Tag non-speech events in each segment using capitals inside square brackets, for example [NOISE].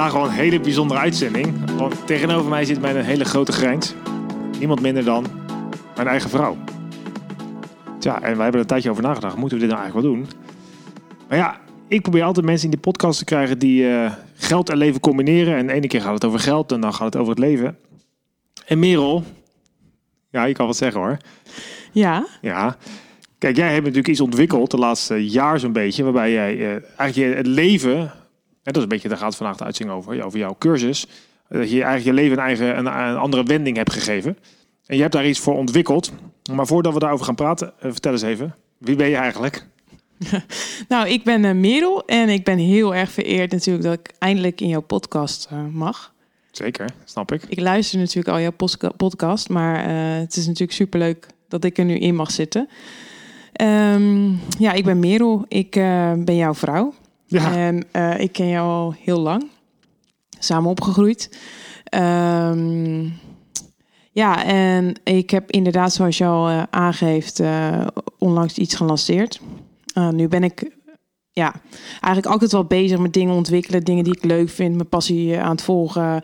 Vandaag een hele bijzondere uitzending. Want tegenover mij zit mijn een hele grote grijns. Niemand minder dan mijn eigen vrouw. Tja, en wij hebben er een tijdje over nagedacht. Moeten we dit nou eigenlijk wel doen? Maar ja, ik probeer altijd mensen in die podcast te krijgen die eh, geld en leven combineren. En de ene keer gaat het over geld en dan gaat het over het leven. En Merel, ja, je kan wat zeggen hoor. Ja, Ja. Kijk, jij hebt natuurlijk iets ontwikkeld de laatste jaar zo'n beetje, waarbij jij eh, eigenlijk je het leven, en dat is een beetje, daar gaat vandaag de uitzending over, over jouw cursus, eh, dat je eigenlijk je leven een eigen, een, een andere wending hebt gegeven. En je hebt daar iets voor ontwikkeld. Maar voordat we daarover gaan praten, eh, vertel eens even, wie ben je eigenlijk? [LAUGHS] nou, ik ben eh, Merel en ik ben heel erg vereerd natuurlijk dat ik eindelijk in jouw podcast mag. Zeker, snap ik. Ik luister natuurlijk al jouw podcast, maar het is natuurlijk superleuk dat ik er nu in mag zitten. Ehm, ja, ik ben Merel, ik ben jouw vrouw Ja, en eh, ik ken jou al heel lang, samen opgegroeid. Ehm, ja, en ik heb inderdaad, zoals je al eh, aangeeft, eh, onlangs iets gelanceerd. Nu ben ik ja, eigenlijk altijd wel bezig met dingen ontwikkelen, dingen die ik leuk vind, mijn passie aan het volgen.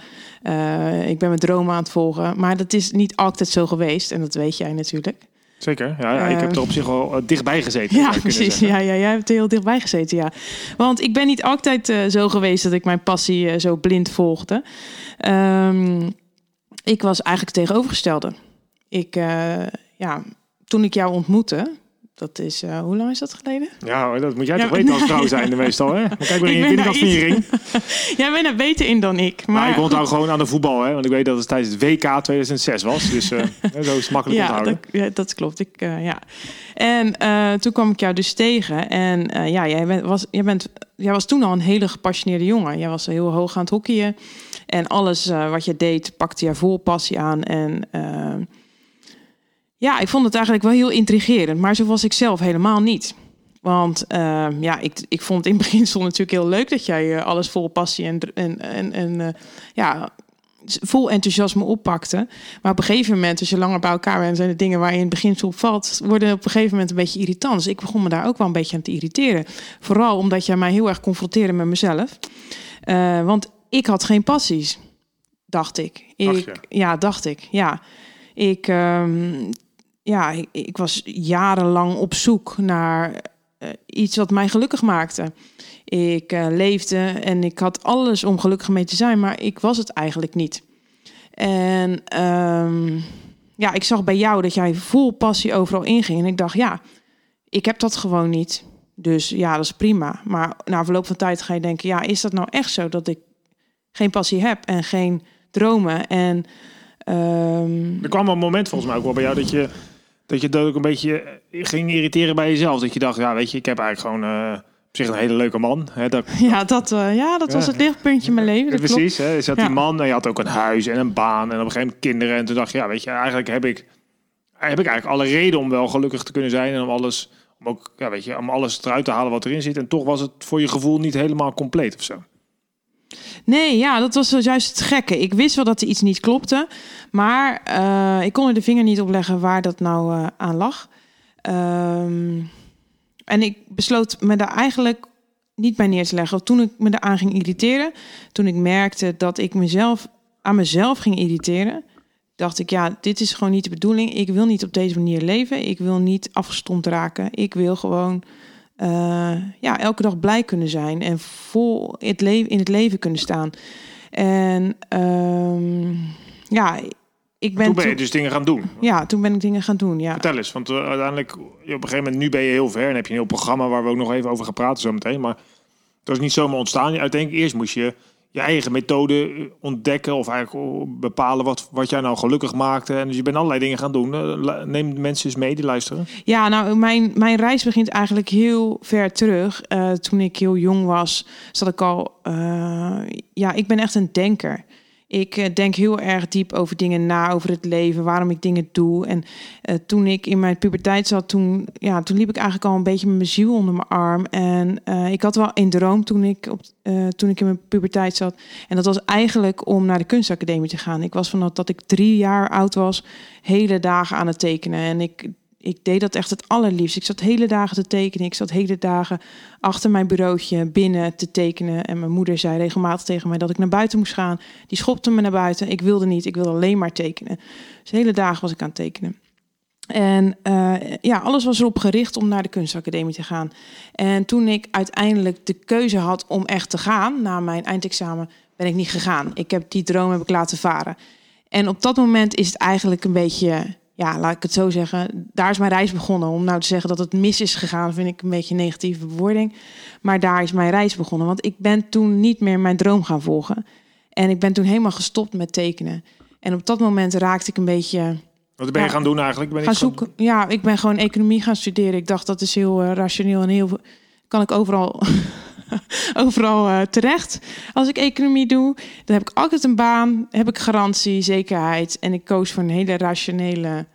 Ik ben mijn dromen aan het volgen. Maar dat is niet altijd zo geweest en dat weet jij natuurlijk. Zeker. Ja, ja, ik heb Eh, er op zich wel eh, dichtbij gezeten. Ja, precies. Ja, ja, jij hebt er heel dichtbij gezeten, ja. Want ik ben niet altijd eh, zo geweest dat ik mijn passie zo blind volgde. Ehm, ik was eigenlijk het tegenovergestelde. Ik, ja, toen ik jou ontmoette, dat is, eh, hoe lang is dat geleden? Ja, dat moet jij Ja, toch weten als vrouw zijn meestal, hè? [LAUGHS] Maar kijk maar in Ik je. [LAUGHS] Jij bent er beter in dan ik. Maar Maar, ik onthoud gewoon aan de voetbal, hè? Want ik weet dat het tijdens het WK 2006 was. Dus eh, [LAUGHS] zo is het makkelijk ja, onthouden. dat, ja, dat klopt. Ik, eh, ja. En toen kwam ik jou dus tegen. En ja, jij, bent, was, jij, bent, jij was toen al een hele gepassioneerde jongen. Jij was heel hoog aan het hockeyen. En alles wat je deed, pakte jij vol passie aan. En ja, ik vond het eigenlijk wel heel intrigerend. Maar zo was ik zelf helemaal niet. Want eh, ja, ik, ik vond het in [LAUGHS] beginsel natuurlijk heel leuk dat jij eh, alles vol passie en, en, en, en eh, ja, vol enthousiasme oppakte. Maar op een gegeven moment, als je langer bij elkaar bent, zijn de dingen waar je in het begin op valt, worden op een gegeven moment een beetje irritant. Dus ik begon me daar ook wel een beetje aan te irriteren. Vooral omdat jij mij heel erg confronteerde met mezelf. Want ik had geen passies, dacht ik. Ik? Ja, dacht ik. Ja, ik, ehm, ja, ik, ik was jarenlang op zoek naar eh, iets wat mij gelukkig maakte. Ik eh, leefde en ik had alles om gelukkig mee te zijn, maar ik was het eigenlijk niet. En ehm, ja, ik zag bij jou dat jij vol passie overal inging. En ik dacht, ja, ik heb dat gewoon niet. Dus ja, dat is prima. Maar na verloop van tijd ga je denken, ja, is dat nou echt zo dat ik geen passie heb en geen dromen? En ehm, Er kwam een moment volgens mij ook wel bij jou dat je dat je dat ook een beetje eh, ging irriteren bij jezelf. Dat je dacht, ja, weet je, ik heb eigenlijk gewoon eh, op zich een hele leuke man. Hè, dat, [LAUGHS] ja, dat, eh, ja, dat was het lichtpuntje in mijn leven. Dat klopt. precies, hè, zat Ja. die man en je had ook een huis en een baan en op een gegeven moment kinderen. En toen dacht je, ja, weet je, eigenlijk heb ik, heb ik eigenlijk alle reden om wel gelukkig te kunnen zijn en om alles, om ook, ja, weet je, om alles eruit te halen wat erin zit. En toch was het voor je gevoel niet helemaal compleet of zo. Nee, ja, dat was juist het gekke. Ik wist wel dat er iets niet klopte, maar eh, ik kon er de vinger niet op leggen waar dat nou eh, aan lag. Ehm, en ik besloot me daar eigenlijk niet bij neer te leggen. Toen ik me daaraan ging irriteren, toen ik merkte dat ik mezelf aan mezelf ging irriteren, dacht ik, ja, dit is gewoon niet de bedoeling. Ik wil niet op deze manier leven. Ik wil niet afgestompt raken. Ik wil gewoon eh, ja, elke dag blij kunnen zijn en vol het leven, in het leven kunnen staan. En ehm, ja, ik ben Toen ben je toen- dus dingen gaan doen. ja, toen ben ik dingen gaan doen. Ja, Vertel eens, want eh, uiteindelijk, op een gegeven moment, nu ben je heel ver en heb je een heel programma waar we ook nog even over gaan praten zo meteen. Maar dat is niet zomaar ontstaan. Uiteindelijk, eerst moest je je eigen methode ontdekken of eigenlijk bepalen wat, wat jij nou gelukkig maakte. En dus je bent allerlei dingen gaan doen. Eh, neem mensen eens mee die luisteren. Ja, nou, mijn, mijn reis begint eigenlijk heel ver terug. Toen ik heel jong was, zat ik al. Ja, ik ben echt een denker. Ik eh, denk heel erg diep over dingen na, over het leven, waarom ik dingen doe. En uh, toen ik in mijn puberteit zat, toen, ja, toen liep ik eigenlijk al een beetje met mijn ziel onder mijn arm. En uh, ik had wel een droom toen ik, op, toen ik in mijn puberteit zat. En dat was eigenlijk om naar de kunstacademie te gaan. Ik was vanaf dat ik drie jaar oud was, hele dagen aan het tekenen. En ik ik deed dat echt het allerliefst. Ik zat hele dagen te tekenen. Ik zat hele dagen achter mijn bureautje binnen te tekenen. En mijn moeder zei regelmatig tegen mij dat ik naar buiten moest gaan. Die schopte me naar buiten. Ik wilde niet. Ik wilde alleen maar tekenen. Dus hele dagen was ik aan tekenen. En uh, ja, alles was erop gericht om naar de kunstacademie te gaan. En toen ik uiteindelijk de keuze had om echt te gaan, na mijn eindexamen, ben ik niet gegaan. Ik heb die droom heb ik laten varen. En op dat moment is het eigenlijk een beetje ja, laat ik het zo zeggen, daar is mijn reis begonnen. Om nou te zeggen dat het mis is gegaan, vind ik een beetje een negatieve bewoording. Maar daar is mijn reis begonnen. Want ik ben toen niet meer mijn droom gaan volgen. En ik ben toen helemaal gestopt met tekenen. En op dat moment raakte ik een beetje. Wat ben je gaan doen eigenlijk? Ben gaan zoeken. Ja, ik ben gewoon economie gaan studeren. Ik dacht dat is heel uh, rationeel en heel. Kan ik overal [LAUGHS] overal uh, terecht. Als ik economie doe, dan heb ik altijd een baan, heb ik garantie, zekerheid. En ik koos voor een hele rationele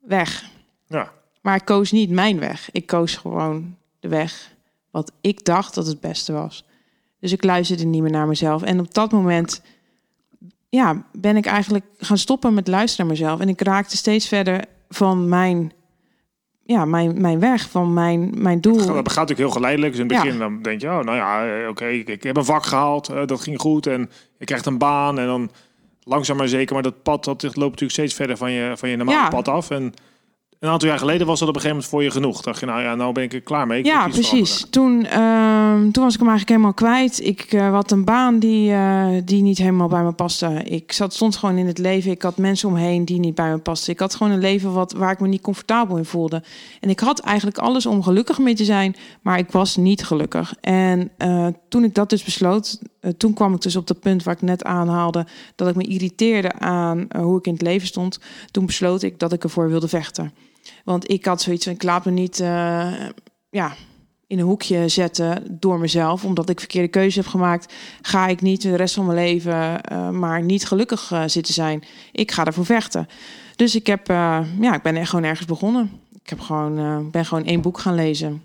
weg. Ja. Maar ik koos niet mijn weg. Ik koos gewoon de weg wat ik dacht dat het beste was. Dus ik luisterde niet meer naar mezelf. En op dat moment ja, ben ik eigenlijk gaan stoppen met luisteren naar mezelf. En ik raakte steeds verder van mijn ja, mijn, mijn weg, van mijn, mijn doel. Het gaat, natuurlijk heel geleidelijk. Dus in het begin dan denk je, oh, nou ja, eh, oké, ik, ik, heb een vak gehaald, uh, dat ging goed. En je krijgt een baan en dan langzaam maar zeker. Maar dat pad dat loopt natuurlijk steeds verder van je, van je normale pad af. En een aantal jaar geleden was dat op een gegeven moment voor je genoeg. Dacht je, nou ja, nou ben ik er klaar mee. Ik ja, precies. Toen, uh, toen was ik hem eigenlijk helemaal kwijt. Ik uh, had een baan die, uh, die niet helemaal bij me paste. Ik zat, stond gewoon in het leven. Ik had mensen omheen die niet bij me pasten. Ik had gewoon een leven wat, waar ik me niet comfortabel in voelde. En ik had eigenlijk alles om gelukkig mee te zijn, maar ik was niet gelukkig. En uh, toen ik dat dus besloot, toen kwam ik dus op dat punt waar ik net aanhaalde, dat ik me irriteerde aan hoe ik in het leven stond. Toen besloot ik dat ik ervoor wilde vechten. Want ik had zoiets, ik laat me niet uh, ja, in een hoekje zetten door mezelf. Omdat ik verkeerde keuze heb gemaakt, ga ik niet de rest van mijn leven uh, maar niet gelukkig uh, zitten zijn. Ik ga ervoor vechten. Dus ik, heb, ja, ik ben echt gewoon ergens begonnen. Ik heb gewoon, ben gewoon één boek gaan lezen.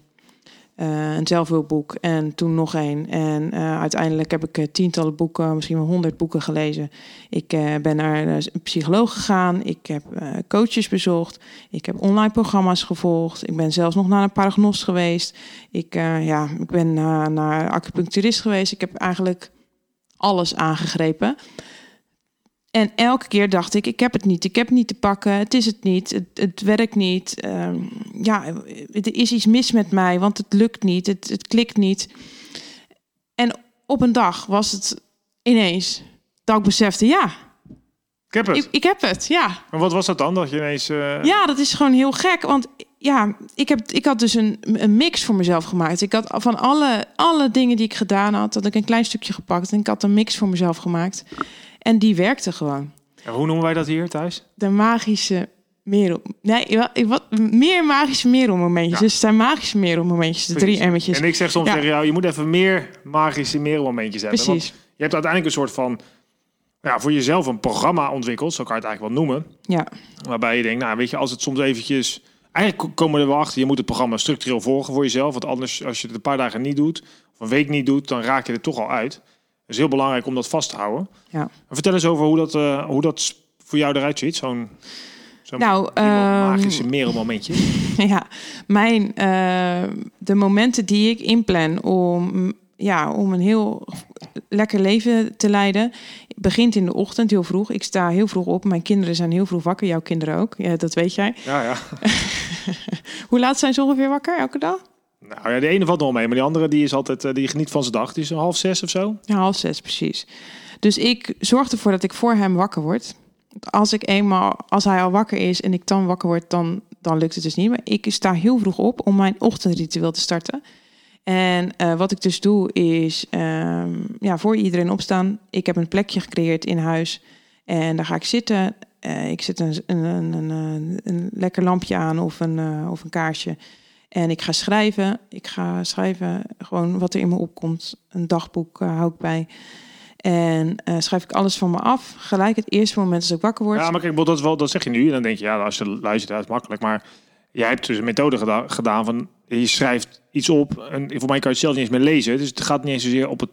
Uh, een zelfhulpboek en toen nog één. En uh, uiteindelijk heb ik uh, tientallen boeken, misschien wel honderd boeken gelezen. Ik ben naar een psycholoog gegaan. Ik heb coaches bezocht. Ik heb online programma's gevolgd. Ik ben zelfs nog naar een paragnost geweest. Ik, ja, ik ben naar acupuncturist geweest. Ik heb eigenlijk alles aangegrepen. En elke keer dacht ik, ik heb het niet, ik heb het niet te pakken, het is het niet, het, het werkt niet. Um, ja, er is iets mis met mij, want het lukt niet, het, het klikt niet. En op een dag was het ineens dat ik besefte, ja, ik heb het. Ik, ik, heb het, ja. Maar wat was dat dan, dat je ineens... Uh... Ja, dat is gewoon heel gek, want ja, ik, heb, ik had dus een, een mix voor mezelf gemaakt. Ik had van alle, alle dingen die ik gedaan had, had ik een klein stukje gepakt en ik had een mix voor mezelf gemaakt. En die werkte gewoon. En hoe noemen wij dat hier thuis? De magische merel. Nee, wat, meer magische merelmomentjes. Ja. Dus het zijn magische merelmomentjes, de drie emmetjes. En ik zeg soms tegen jou, je moet even meer magische merelmomentjes hebben. Precies. Want je hebt uiteindelijk een soort van, ja, voor jezelf een programma ontwikkeld, zo kan je het eigenlijk wel noemen. Ja. Waarbij je denkt, nou weet je, als het soms eventjes... Eigenlijk komen we er wel achter, je moet het programma structureel volgen voor jezelf. Want anders, als je het een paar dagen niet doet, of een week niet doet, dan raak je er toch al uit is heel belangrijk om dat vast te houden. Ja. vertel eens over hoe dat, uh, hoe dat voor jou eruit ziet. Zo'n zo nou, um, magische merelmomentje. [LAUGHS] ja, mijn, uh, de momenten die ik inplan om, ja, om een heel lekker leven te leiden, begint in de ochtend heel vroeg. Ik sta heel vroeg op. Mijn kinderen zijn heel vroeg wakker. Jouw kinderen ook. Ja, dat weet jij. Ja, ja. [LAUGHS] hoe laat zijn ze ongeveer wakker elke dag? Nou ja, de ene valt nog mee, maar die andere die is altijd, eh, die geniet van zijn dag. Die is een half zes of zo. Ja, half zes, precies. Dus ik zorg ervoor dat ik voor hem wakker word. Als ik eenmaal, als hij al wakker is en ik dan wakker word, dan, dan lukt het dus niet. Maar ik sta heel vroeg op om mijn ochtendritueel te starten. En eh, wat ik dus doe is ehm, ja, voor iedereen opstaan. Ik heb een plekje gecreëerd in huis en daar ga ik zitten. Uh, ik zet een, een, een, een, lekker lampje aan of een, of een kaarsje. En ik ga schrijven. Ik ga schrijven gewoon wat er in me opkomt. Een dagboek uh, hou ik bij. En uh, schrijf ik alles van me af. Gelijk het eerste moment als ik wakker word. Ja, maar kijk, dat, wel, dat zeg je nu. En dan denk je, ja, als je luistert, dat is makkelijk. Maar jij hebt dus een methode geda gedaan van... Je schrijft iets op. En voor mij kan je het zelf niet eens meer lezen. Dus het gaat niet eens zozeer op het,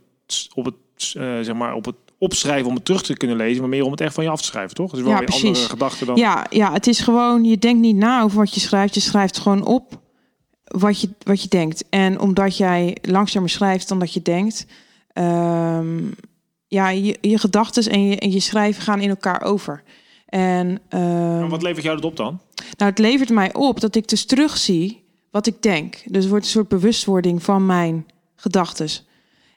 op het, uh, zeg maar, op het opschrijven om het terug te kunnen lezen, maar meer om het echt van je af te schrijven, toch? Dus wel ja, weer precies. andere gedachten dan. Ja, ja, het is gewoon, je denkt niet na over wat je schrijft, je schrijft gewoon op wat je, wat je denkt. En omdat jij langzamer schrijft dan dat je denkt, um, ja, je, je gedachten en je, en je schrijven gaan in elkaar over. En, um, maar wat levert jou dat op dan? Nou, het levert mij op dat ik dus terugzie wat ik denk. Dus het wordt een soort bewustwording van mijn gedachten.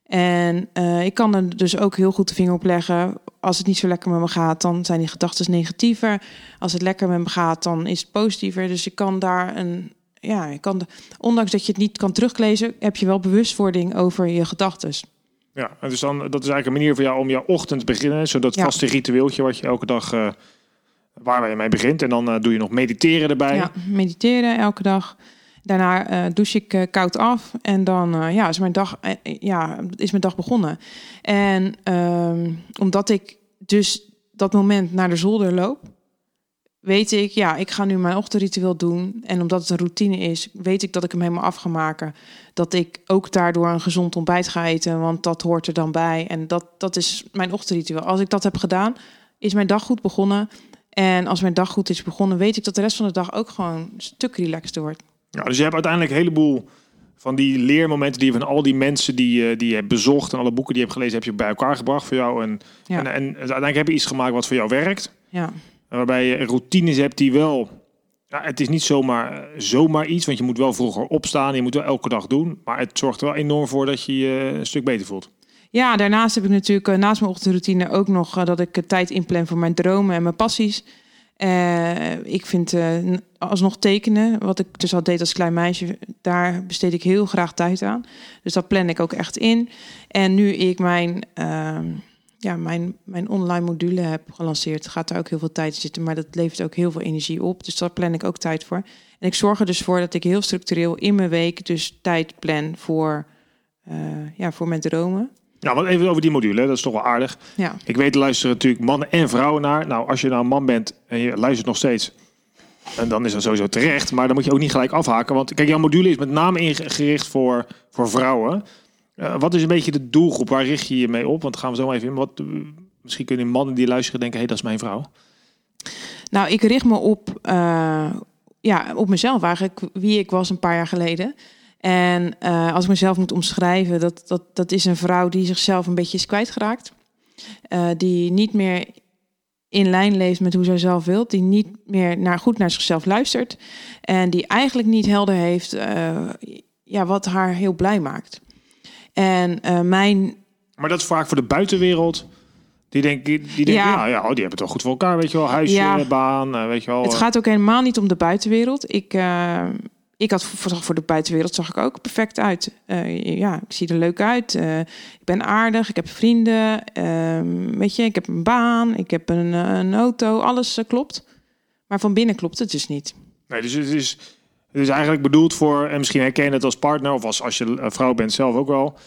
En uh, ik kan er dus ook heel goed de vinger op leggen. Als het niet zo lekker met me gaat, dan zijn die gedachten negatiever. Als het lekker met me gaat, dan is het positiever. Dus ik kan daar een. Ja, ik kan, ondanks dat je het niet kan teruglezen, heb je wel bewustwording over je gedachten. Ja, dus dan, dat is eigenlijk een manier voor jou om je ochtend te beginnen. Zodat ja. vaste ritueeltje wat je elke dag. Uh, waar je mee begint. En dan uh, doe je nog mediteren erbij. Ja, mediteren elke dag. Daarna uh, douche ik koud af en dan ja, is, mijn dag, ja, is mijn dag begonnen. En ehm, omdat ik dus dat moment naar de zolder loop, weet ik, ja, ik ga nu mijn ochtendritueel doen. En omdat het een routine is, weet ik dat ik hem helemaal af ga maken. Dat ik ook daardoor een gezond ontbijt ga eten, want dat hoort er dan bij. En dat, dat is mijn ochtendritueel. Als ik dat heb gedaan, is mijn dag goed begonnen. En als mijn dag goed is begonnen, weet ik dat de rest van de dag ook gewoon een stuk relaxter wordt. Ja, dus je hebt uiteindelijk een heleboel van die leermomenten die je van al die mensen die, die je hebt bezocht en alle boeken die je hebt gelezen, heb je bij elkaar gebracht voor jou. En, ja. en, en, uiteindelijk heb je iets gemaakt wat voor jou werkt. Ja. Waarbij je routines hebt die wel. Ja, het is niet zomaar, zomaar iets, want je moet wel vroeger opstaan. Je moet wel elke dag doen. Maar het zorgt er wel enorm voor dat je je een stuk beter voelt. Ja, daarnaast heb ik natuurlijk naast mijn ochtendroutine ook nog dat ik tijd inplan voor mijn dromen en mijn passies. Ik vind uh, alsnog tekenen, wat ik dus al deed als klein meisje, daar besteed ik heel graag tijd aan. Dus dat plan ik ook echt in. En nu ik mijn, uh, ja, mijn, mijn online module heb gelanceerd, gaat daar ook heel veel tijd in zitten. Maar dat levert ook heel veel energie op. Dus daar plan ik ook tijd voor. En ik zorg er dus voor dat ik heel structureel in mijn week dus tijd plan voor, uh, ja, voor mijn dromen. Ja, want even over die module, dat is toch wel aardig. Ja. Ik weet, er luisteren natuurlijk mannen en vrouwen naar. Nou, als je nou een man bent en je luistert nog steeds, en dan is dat sowieso terecht. Maar dan moet je ook niet gelijk afhaken. Want kijk, jouw module is met name ingericht voor, voor vrouwen. Uh, wat is een beetje de doelgroep? Waar richt je je mee op? Want gaan we zo even in. Wat, uh, misschien kunnen mannen die luisteren denken, hé, hey, dat is mijn vrouw. Nou, ik richt me op, uh, ja, op mezelf eigenlijk, wie ik was een paar jaar geleden. En als ik mezelf moet omschrijven, dat, dat, dat is een vrouw die zichzelf een beetje is kwijtgeraakt. Die niet meer in lijn leeft met hoe zij zelf wil. Die niet meer naar, goed naar zichzelf luistert. En die eigenlijk niet helder heeft ja, wat haar heel blij maakt. En mijn... Maar dat is vaak voor de buitenwereld... Die denken, die denken ja. ja, ja, die hebben het wel goed voor elkaar, weet je wel. Huisje, ja. baan, weet je wel. Het gaat ook helemaal niet om de buitenwereld. Ik, uh, ik had voor, voor de buitenwereld zag ik ook perfect uit. Uh, ja, ik zie er leuk uit. Uh, ik ben aardig. Ik heb vrienden. Uh, weet je, ik heb een baan. Ik heb een, een auto. Alles klopt. Maar van binnen klopt het dus niet. Nee, dus het is, het is eigenlijk bedoeld voor, en misschien herken je het als partner of als, als je een vrouw bent zelf ook wel.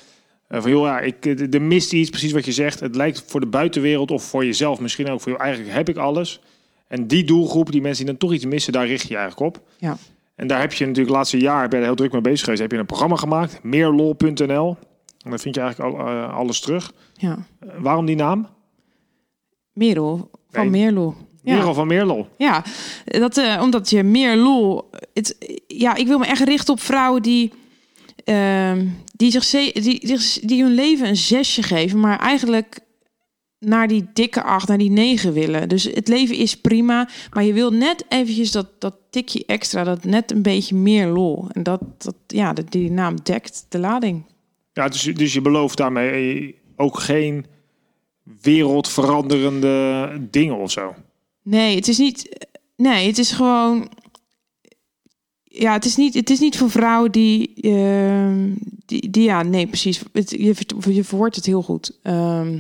van joh, ja, ik, er mist iets, precies wat je zegt. Het lijkt voor de buitenwereld of voor jezelf misschien ook voor jou. Eigenlijk heb ik alles. En die doelgroep, die mensen die dan toch iets missen, daar richt je eigenlijk op. Ja. En daar heb je natuurlijk het laatste jaar, ben je er heel druk mee bezig geweest, heb je een programma gemaakt, meerlol.nl. En daar vind je eigenlijk al, uh, alles terug. Ja. Uh, waarom die naam? Merel van nee. Meerlol. Ja. Merel van Meerlol. Ja, dat, uh, omdat je meer lol. Het, ja, ik wil me echt richten op vrouwen die, die, zich, die, die, die hun leven een zesje geven, maar eigenlijk naar die dikke acht, naar die negen willen. Dus het leven is prima, maar je wil net eventjes dat, dat tikje extra, dat net een beetje meer lol. En dat, dat ja, dat, die naam dekt de lading. Ja, dus, dus je belooft daarmee ook geen wereldveranderende dingen of zo? Nee, het is niet... Nee, het is gewoon... ja, het is niet, het is niet voor vrouwen die, ehm, die, die ja, nee, precies. Het, je, je verwoordt het heel goed. Ehm,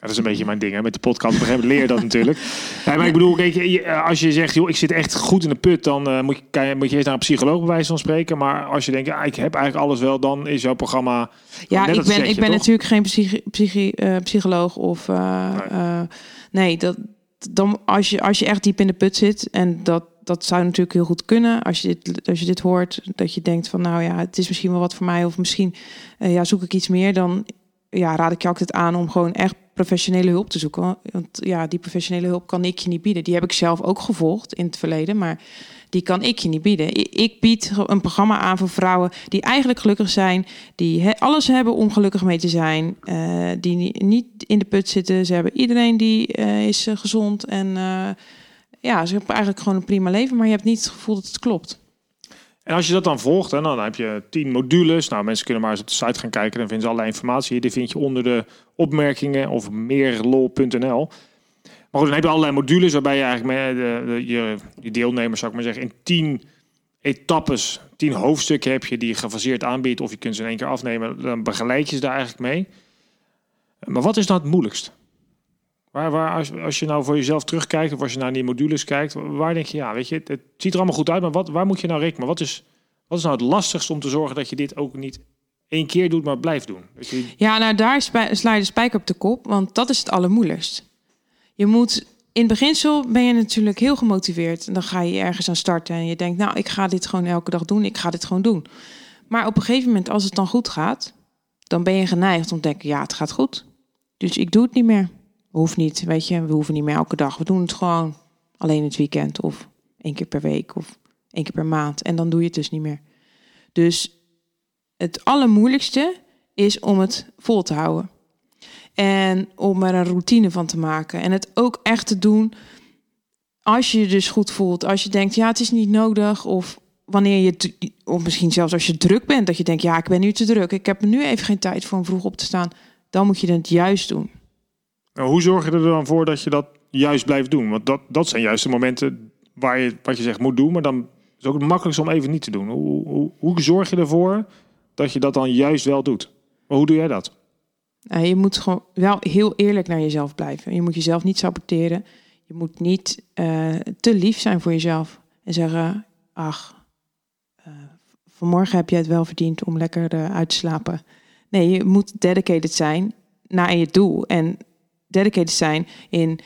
dat is een beetje mijn ding, hè. Met de podcast op een gegeven moment leer je dat [LAUGHS] natuurlijk. Nee, maar ik bedoel, kijk, als je zegt, joh, ik zit echt goed in de put, dan eh, moet, je, kan je, moet je eerst naar een psycholoog bij wijze van spreken. Maar als je denkt, ja, ik heb eigenlijk alles wel, dan is jouw programma... ja, ik ben, setje, ik ben toch? natuurlijk geen psychi, psychi- eh, psycholoog of Nee. eh, nee, dat dan als je als je echt diep in de put zit en dat dat zou natuurlijk heel goed kunnen als je dit als je dit hoort dat je denkt van nou ja het is misschien wel wat voor mij of misschien eh, ja zoek ik iets meer dan ja raad ik je altijd aan om gewoon echt professionele hulp te zoeken want ja die professionele hulp kan ik je niet bieden die heb ik zelf ook gevolgd in het verleden maar die kan ik je niet bieden. Ik bied een programma aan voor vrouwen die eigenlijk gelukkig zijn, die alles hebben om gelukkig mee te zijn, eh, die ni- niet in de put zitten. Ze hebben iedereen die eh, is eh, gezond en ja, ze hebben eigenlijk gewoon een prima leven, maar je hebt niet het gevoel dat het klopt. En als je dat dan volgt, hè, dan heb je tien modules. Nou, mensen kunnen maar eens op de site gaan kijken. Dan vinden ze allerlei informatie. Die vind je onder de opmerkingen of meerlol.nl. Maar goed, dan heb je allerlei modules waarbij je eigenlijk met de, je, deelnemers, zou ik maar zeggen, in tien etappes, tien hoofdstukken heb je die je gefaseerd aanbiedt. Of je kunt ze in één keer afnemen. Dan begeleid je ze daar eigenlijk mee. Maar wat is nou het moeilijkst? Waar, waar, als, als je nou voor jezelf terugkijkt of als je naar die modules kijkt, waar denk je, ja, weet je, het, het ziet er allemaal goed uit, maar wat, waar moet je nou rekenen? Wat is, wat is nou het lastigste om te zorgen dat je dit ook niet één keer doet, maar blijft doen? Ja, nou daar sla je de spijker op de kop, want dat is het allermoeilijkst. Je moet, in beginsel ben je natuurlijk heel gemotiveerd. En dan ga je ergens aan starten en je denkt, nou, ik ga dit gewoon elke dag doen. Ik ga dit gewoon doen. Maar op een gegeven moment, als het dan goed gaat, dan ben je geneigd om te denken, ja, het gaat goed. Dus ik doe het niet meer. Hoeft niet, weet je. We hoeven niet meer elke dag. We doen het gewoon alleen het weekend of één keer per week of één keer per maand. En dan doe je het dus niet meer. Dus het allermoeilijkste is om het vol te houden. En om er een routine van te maken. En het ook echt te doen als je je dus goed voelt. Als je denkt, ja, het is niet nodig. Of wanneer je, of misschien zelfs als je druk bent. Dat je denkt, ja, ik ben nu te druk. Ik heb nu even geen tijd voor om vroeg op te staan. Dan moet je het juist doen. Nou, hoe zorg je er dan voor dat je dat juist blijft doen? Want dat, dat zijn juist de momenten waar je, wat je zegt, moet doen, maar dan is het ook het makkelijkste om even niet te doen. Hoe, hoe, hoe zorg je ervoor dat je dat dan juist wel doet? Maar hoe doe jij dat? Nou, je moet gewoon wel heel eerlijk naar jezelf blijven. Je moet jezelf niet saboteren. Je moet niet eh, te lief zijn voor jezelf. En zeggen, ach, eh, vanmorgen heb je het wel verdiend om lekker uit te slapen. Nee, je moet dedicated zijn naar je doel. En dedicated zijn in,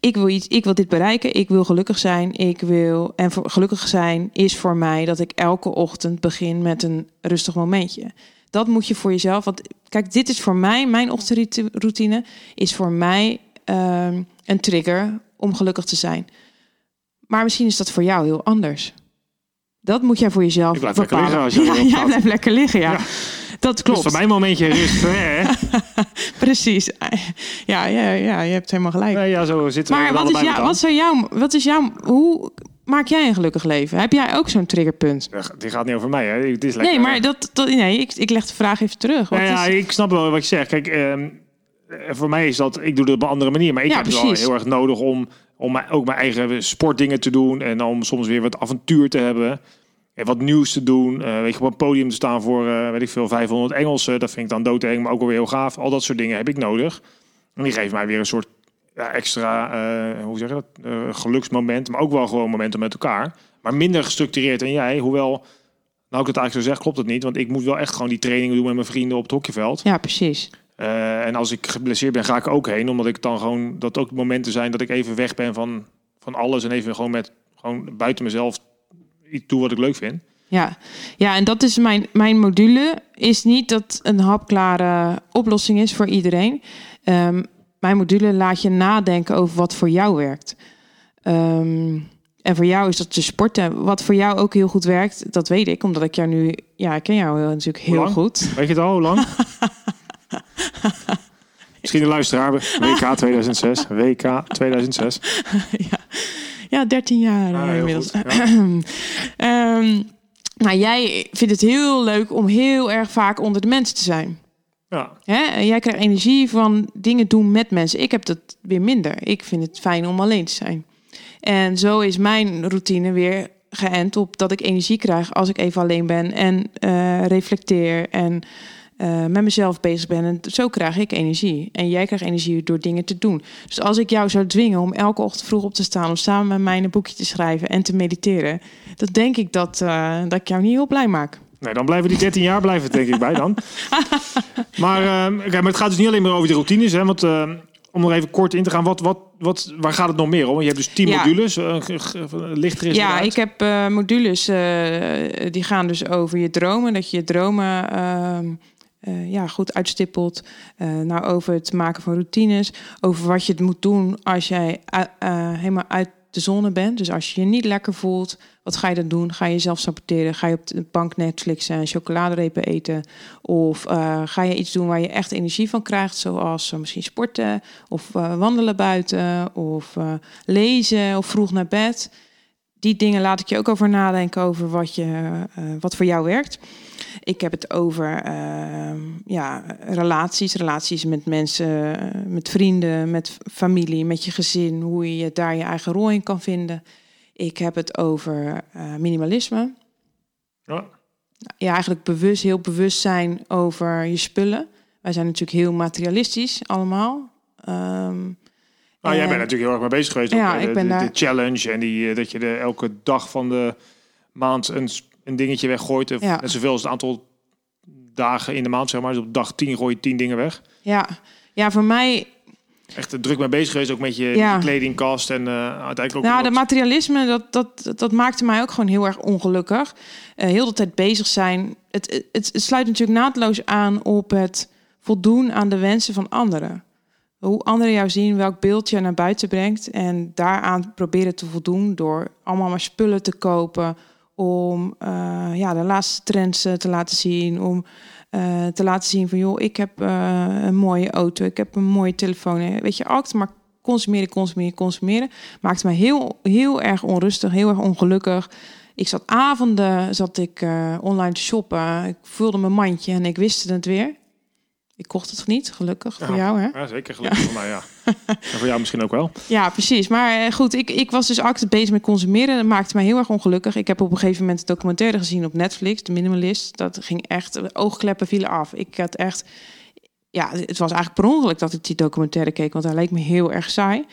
ik wil, iets, ik wil dit bereiken. Ik wil gelukkig zijn. Ik wil, en voor, gelukkig zijn is voor mij dat ik elke ochtend begin met een rustig momentje. Dat moet je voor jezelf. Want kijk, dit is voor mij, mijn ochtendroutine is voor mij ehm, een trigger om gelukkig te zijn. Maar misschien is dat voor jou heel anders. Dat moet jij voor jezelf Ik blijf lekker bepalen. liggen als [LAUGHS] ja, jij blijft lekker liggen, ja. Ja. Dat Dat klopt. is voor mij een momentje rust. hè? [LAUGHS] Precies. Ja, ja, ja, je hebt helemaal gelijk. Nee, ja, zo zitten maar we wat is, jou, met wat, zou jou, wat is jouw... Hoe maak jij een gelukkig leven? Heb jij ook zo'n triggerpunt? Ja, Die gaat niet over mij, hè? Het is lekker. Nee, maar dat, dat, nee, ik, ik leg de vraag even terug. Wat ja, is, ik snap wel wat je zegt. Kijk, ehm, eh, voor mij is dat, ik doe het op een andere manier, maar ik Ja, heb het wel heel erg nodig om, om ook mijn eigen sportdingen te doen en om soms weer wat avontuur te hebben. En wat nieuws te doen. Eh, weet je, op een podium te staan voor, eh, weet ik veel, 500 Engelsen. Dat vind ik dan doodeng, maar ook wel weer heel gaaf. Al dat soort dingen heb ik nodig. En die geven mij weer een soort ja, extra, eh, hoe zeg je dat, Eh, geluksmoment. Maar ook wel gewoon momenten met elkaar. Maar minder gestructureerd dan jij. Hoewel, nou ik het eigenlijk zo zeg, klopt het niet. Want ik moet wel echt gewoon die trainingen doen met mijn vrienden op het hockeyveld. Ja, precies. Eh, en als ik geblesseerd ben, ga ik ook heen. Omdat ik dan gewoon, dat ook momenten zijn dat ik even weg ben van, van alles. En even gewoon met, gewoon buiten mezelf iets doe wat ik leuk vind. Ja, ja en dat is mijn, mijn module. Is niet dat een hapklare oplossing is voor iedereen. Ehm, mijn module laat je nadenken over wat voor jou werkt. Ehm, en voor jou is dat de sporten. Wat voor jou ook heel goed werkt, dat weet ik. Omdat ik jou nu... Ja, ik ken jou natuurlijk heel goed. Weet je het al, hoe lang? [LAUGHS] Misschien de luisteraar. WK 2006. WK 2006. ja. Ja, 13 jaar Ah, eh, inmiddels. goed, [CLEARS THROAT] Ehm, nou, jij vindt het heel leuk om heel erg vaak onder de mensen te zijn. Ja. Hè? Jij krijgt energie van dingen doen met mensen. Ik heb dat weer minder. Ik vind het fijn om alleen te zijn. En zo is mijn routine weer geënt op dat ik energie krijg als ik even alleen ben en eh, reflecteer en uh, met mezelf bezig ben. En zo krijg ik energie. En jij krijgt energie door dingen te doen. Dus als ik jou zou dwingen om elke ochtend vroeg op te staan, om samen met mij een boekje te schrijven en te mediteren, dan denk ik dat, uh, dat ik jou niet heel blij maak. Nee, dan blijven die 13 jaar blijven denk ik bij dan. [LAUGHS] maar, uh, kijk, maar het gaat dus niet alleen maar over de routines. Hè, want uh, om nog even kort in te gaan, wat, wat, wat, waar gaat het nog meer om? Je hebt dus 10 Ja. modules. Uh, licht er eens Ja, ik heb eh, modules eh, die gaan dus over je dromen. Dat je je dromen eh, ja, goed uitstippelt. Eh, nou, over het maken van routines. Over wat je moet doen als jij eh, helemaal uit de zone bent. Dus als je je niet lekker voelt, wat ga je dan doen? Ga je jezelf saboteren? Ga je op de bank Netflixen en chocoladerepen eten? Of ga je iets doen waar je echt energie van krijgt? Zoals misschien sporten of wandelen buiten of lezen of vroeg naar bed die dingen laat ik je ook over nadenken over wat, je, eh, wat voor jou werkt. Ik heb het over ehm, ja, relaties, relaties met mensen, eh, met vrienden, met familie, met je gezin, hoe je daar je eigen rol in kan vinden. Ik heb het over eh, minimalisme. Ja. Ja, eigenlijk bewust, heel bewust zijn over je spullen. Wij zijn natuurlijk heel materialistisch allemaal. Ehm, Nou, jij en- bent natuurlijk heel erg mee bezig geweest. Ja, ook, ik ben de, daar- de challenge en die, eh, dat je de, elke dag van de maand een, een dingetje weggooit. Of Ja. Net zoveel als het aantal dagen in de maand, zeg maar. Dus op dag 10 gooi je 10 dingen weg. ja. ja, voor mij Echt eh, druk mee bezig geweest, ook met je, Ja. kledingkast. En eh, uiteindelijk ook... Nou, dat materialisme, dat, dat, dat maakte mij ook gewoon heel erg ongelukkig. Eh, heel de tijd bezig zijn. Het, het, het sluit natuurlijk naadloos aan op het voldoen aan de wensen van anderen. Hoe anderen jou zien, welk beeld je naar buiten brengt. En daaraan proberen te voldoen door allemaal maar spullen te kopen. Om eh, ja, de laatste trends eh, te laten zien. Om eh, te laten zien van, joh, ik heb een mooie auto. Ik heb een mooie telefoon. Weet je, altijd maar consumeren, consumeren, consumeren. Maakte mij heel, heel erg onrustig, heel erg ongelukkig. Ik zat avonden, zat ik online te shoppen. Ik vulde mijn mandje en ik wist het weer. Ik kocht het niet, gelukkig voor jou, hè? Ja, zeker. Gelukkig voor mij, ja. en voor jou misschien ook wel. Ja, precies. Maar eh, goed, ik, ik was dus actief bezig met consumeren. Dat maakte mij heel erg ongelukkig. Ik heb op een gegeven moment een documentaire gezien op Netflix, De Minimalist. Dat ging echt, de oogkleppen vielen af. Ik had echt, ja, het was eigenlijk per ongeluk dat ik die documentaire keek, want hij leek me heel erg saai.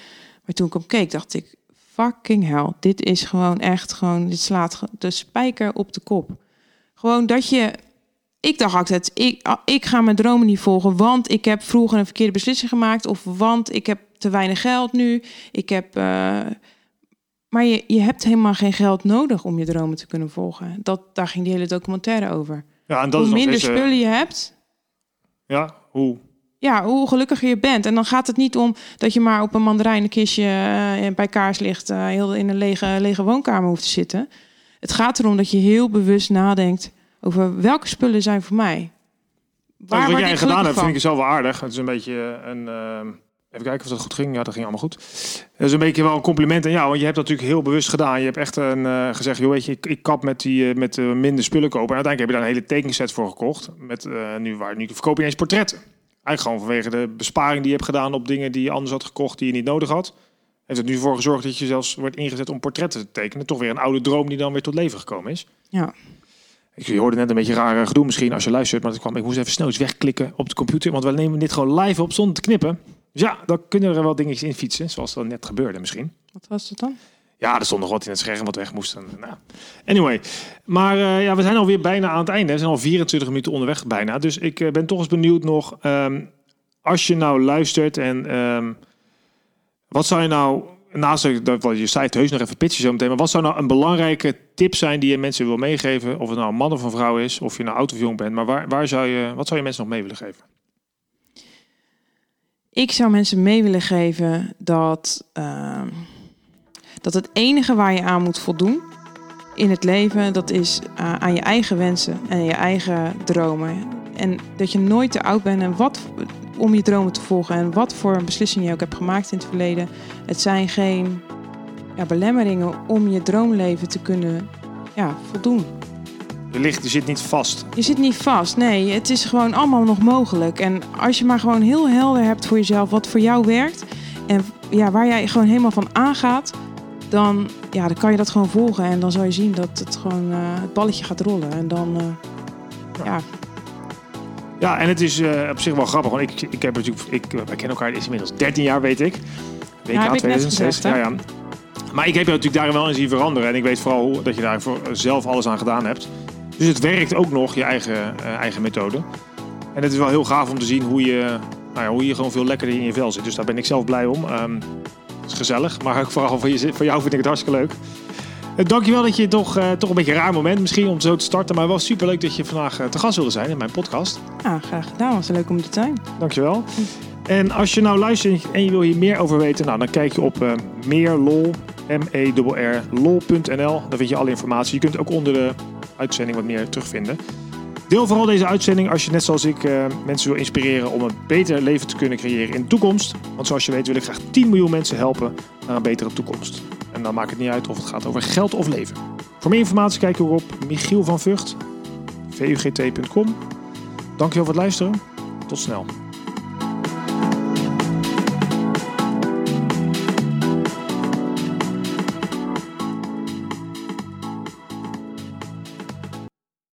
Maar toen ik hem keek, dacht ik, fucking hell, dit is gewoon echt gewoon, dit slaat de spijker op de kop. Gewoon dat je, ik dacht altijd, ik, ah, ik ga mijn dromen niet volgen, want ik heb vroeger een verkeerde beslissing gemaakt, of want ik heb te weinig geld nu. Ik heb, eh, maar je, je hebt helemaal geen geld nodig om je dromen te kunnen volgen. Dat, daar ging die hele documentaire over. Ja, en dat hoe is minder eh, spullen je hebt, Ja, hoe? ja, hoe gelukkiger je bent. En dan gaat het niet om dat je maar op een mandarijnenkistje eh, bij kaarslicht heel in een lege, lege woonkamer hoeft te zitten. Het gaat erom dat je heel bewust nadenkt over welke spullen zijn voor mij. Waar, wat jij gedaan hebt, vind ik zelf wel aardig. Het is een beetje een... ehm, even kijken of dat goed ging. Ja, dat ging allemaal goed. Dat is een beetje wel een compliment aan jou. Want je hebt dat natuurlijk heel bewust gedaan. Je hebt echt een, eh, gezegd, joh, weet je, ik, ik kap met, die, eh, met eh, minder spullen kopen. En uiteindelijk heb je daar een hele tekenset voor gekocht. Met, eh, nu, waar, nu verkoop je eens portretten. Eigenlijk gewoon vanwege de besparing die je hebt gedaan op dingen die je anders had gekocht, die je niet nodig had. Heeft het nu voor gezorgd dat je zelfs wordt ingezet om portretten te tekenen. Toch weer een oude droom die dan weer tot leven gekomen is. Ja. Ik, je hoorde net een beetje raar eh, gedoe misschien als je luistert, maar het kwam, ik moest even snel iets wegklikken op de computer, want we nemen dit gewoon live op zonder te knippen. Dus ja, dan kunnen er wel dingetjes in fietsen, zoals dat net gebeurde misschien. Wat was dat dan? Ja, er stond nog wat in het scherm wat weg moest. En, nou. Anyway, maar eh, ja, we zijn alweer bijna aan het einde. We zijn al 24 minuten onderweg bijna. Dus ik eh, ben toch eens benieuwd nog, ehm, als je nou luistert en ehm, wat zou je nou, naast dat wat je zei, het heus nog even pitchen zo meteen, maar wat zou nou een belangrijke tip zijn die je mensen wil meegeven? Of het nou een man of een vrouw is, of je nou oud of jong bent, maar waar, waar zou je, wat zou je mensen nog mee willen geven? Ik zou mensen mee willen geven dat, ehm, dat het enige waar je aan moet voldoen in het leven, dat is eh, aan je eigen wensen en je eigen dromen. En dat je nooit te oud bent en wat om je dromen te volgen en wat voor beslissingen je ook hebt gemaakt in het verleden. Het zijn geen ja, belemmeringen om je droomleven te kunnen ja, voldoen. Je, ligt, je zit niet vast. Je zit niet vast. Nee, het is gewoon allemaal nog mogelijk. En als je maar gewoon heel helder hebt voor jezelf wat voor jou werkt. En ja, waar jij gewoon helemaal van aangaat. dan, ja, dan kan je dat gewoon volgen. En dan zal je zien dat het gewoon eh, het balletje gaat rollen. En dan, eh, ja. Ja, en het is eh, op zich wel grappig. Want ik, ik heb natuurlijk, ik, wij kennen elkaar is inmiddels 13 jaar, weet ik. WK heb ik net 2006. gezegd, hè? ja, ja. Maar ik heb je natuurlijk daarin wel in zien veranderen. En ik weet vooral hoe, dat je daar voor zelf alles aan gedaan hebt. Dus het werkt ook nog, je eigen, eh, eigen methode. En het is wel heel gaaf om te zien hoe je, nou ja, hoe je gewoon veel lekkerder in je vel zit. Dus daar ben ik zelf blij om. Ehm, het is gezellig, maar ook vooral voor, je, voor jou vind ik het hartstikke leuk. Uh, dankjewel dat je toch, eh, toch een beetje een raar moment misschien om zo te starten. Maar wel super leuk dat je vandaag eh, te gast wilde zijn in mijn podcast. ja, graag gedaan. Was leuk om te zijn. Dankjewel. En als je nou luistert en je wil hier meer over weten, nou, dan kijk je op eh meerlol, m e r r lol.nl. Daar vind je alle informatie. Je kunt ook onder de uitzending wat meer terugvinden. Deel vooral deze uitzending als je net zoals ik eh, mensen wil inspireren om een beter leven te kunnen creëren in de toekomst. Want zoals je weet wil ik graag 10 miljoen mensen helpen naar een betere toekomst. En dan maakt het niet uit of het gaat over geld of leven. Voor meer informatie kijk je op Michiel van Vught, vugt.com. Dankjewel voor het luisteren. Tot snel.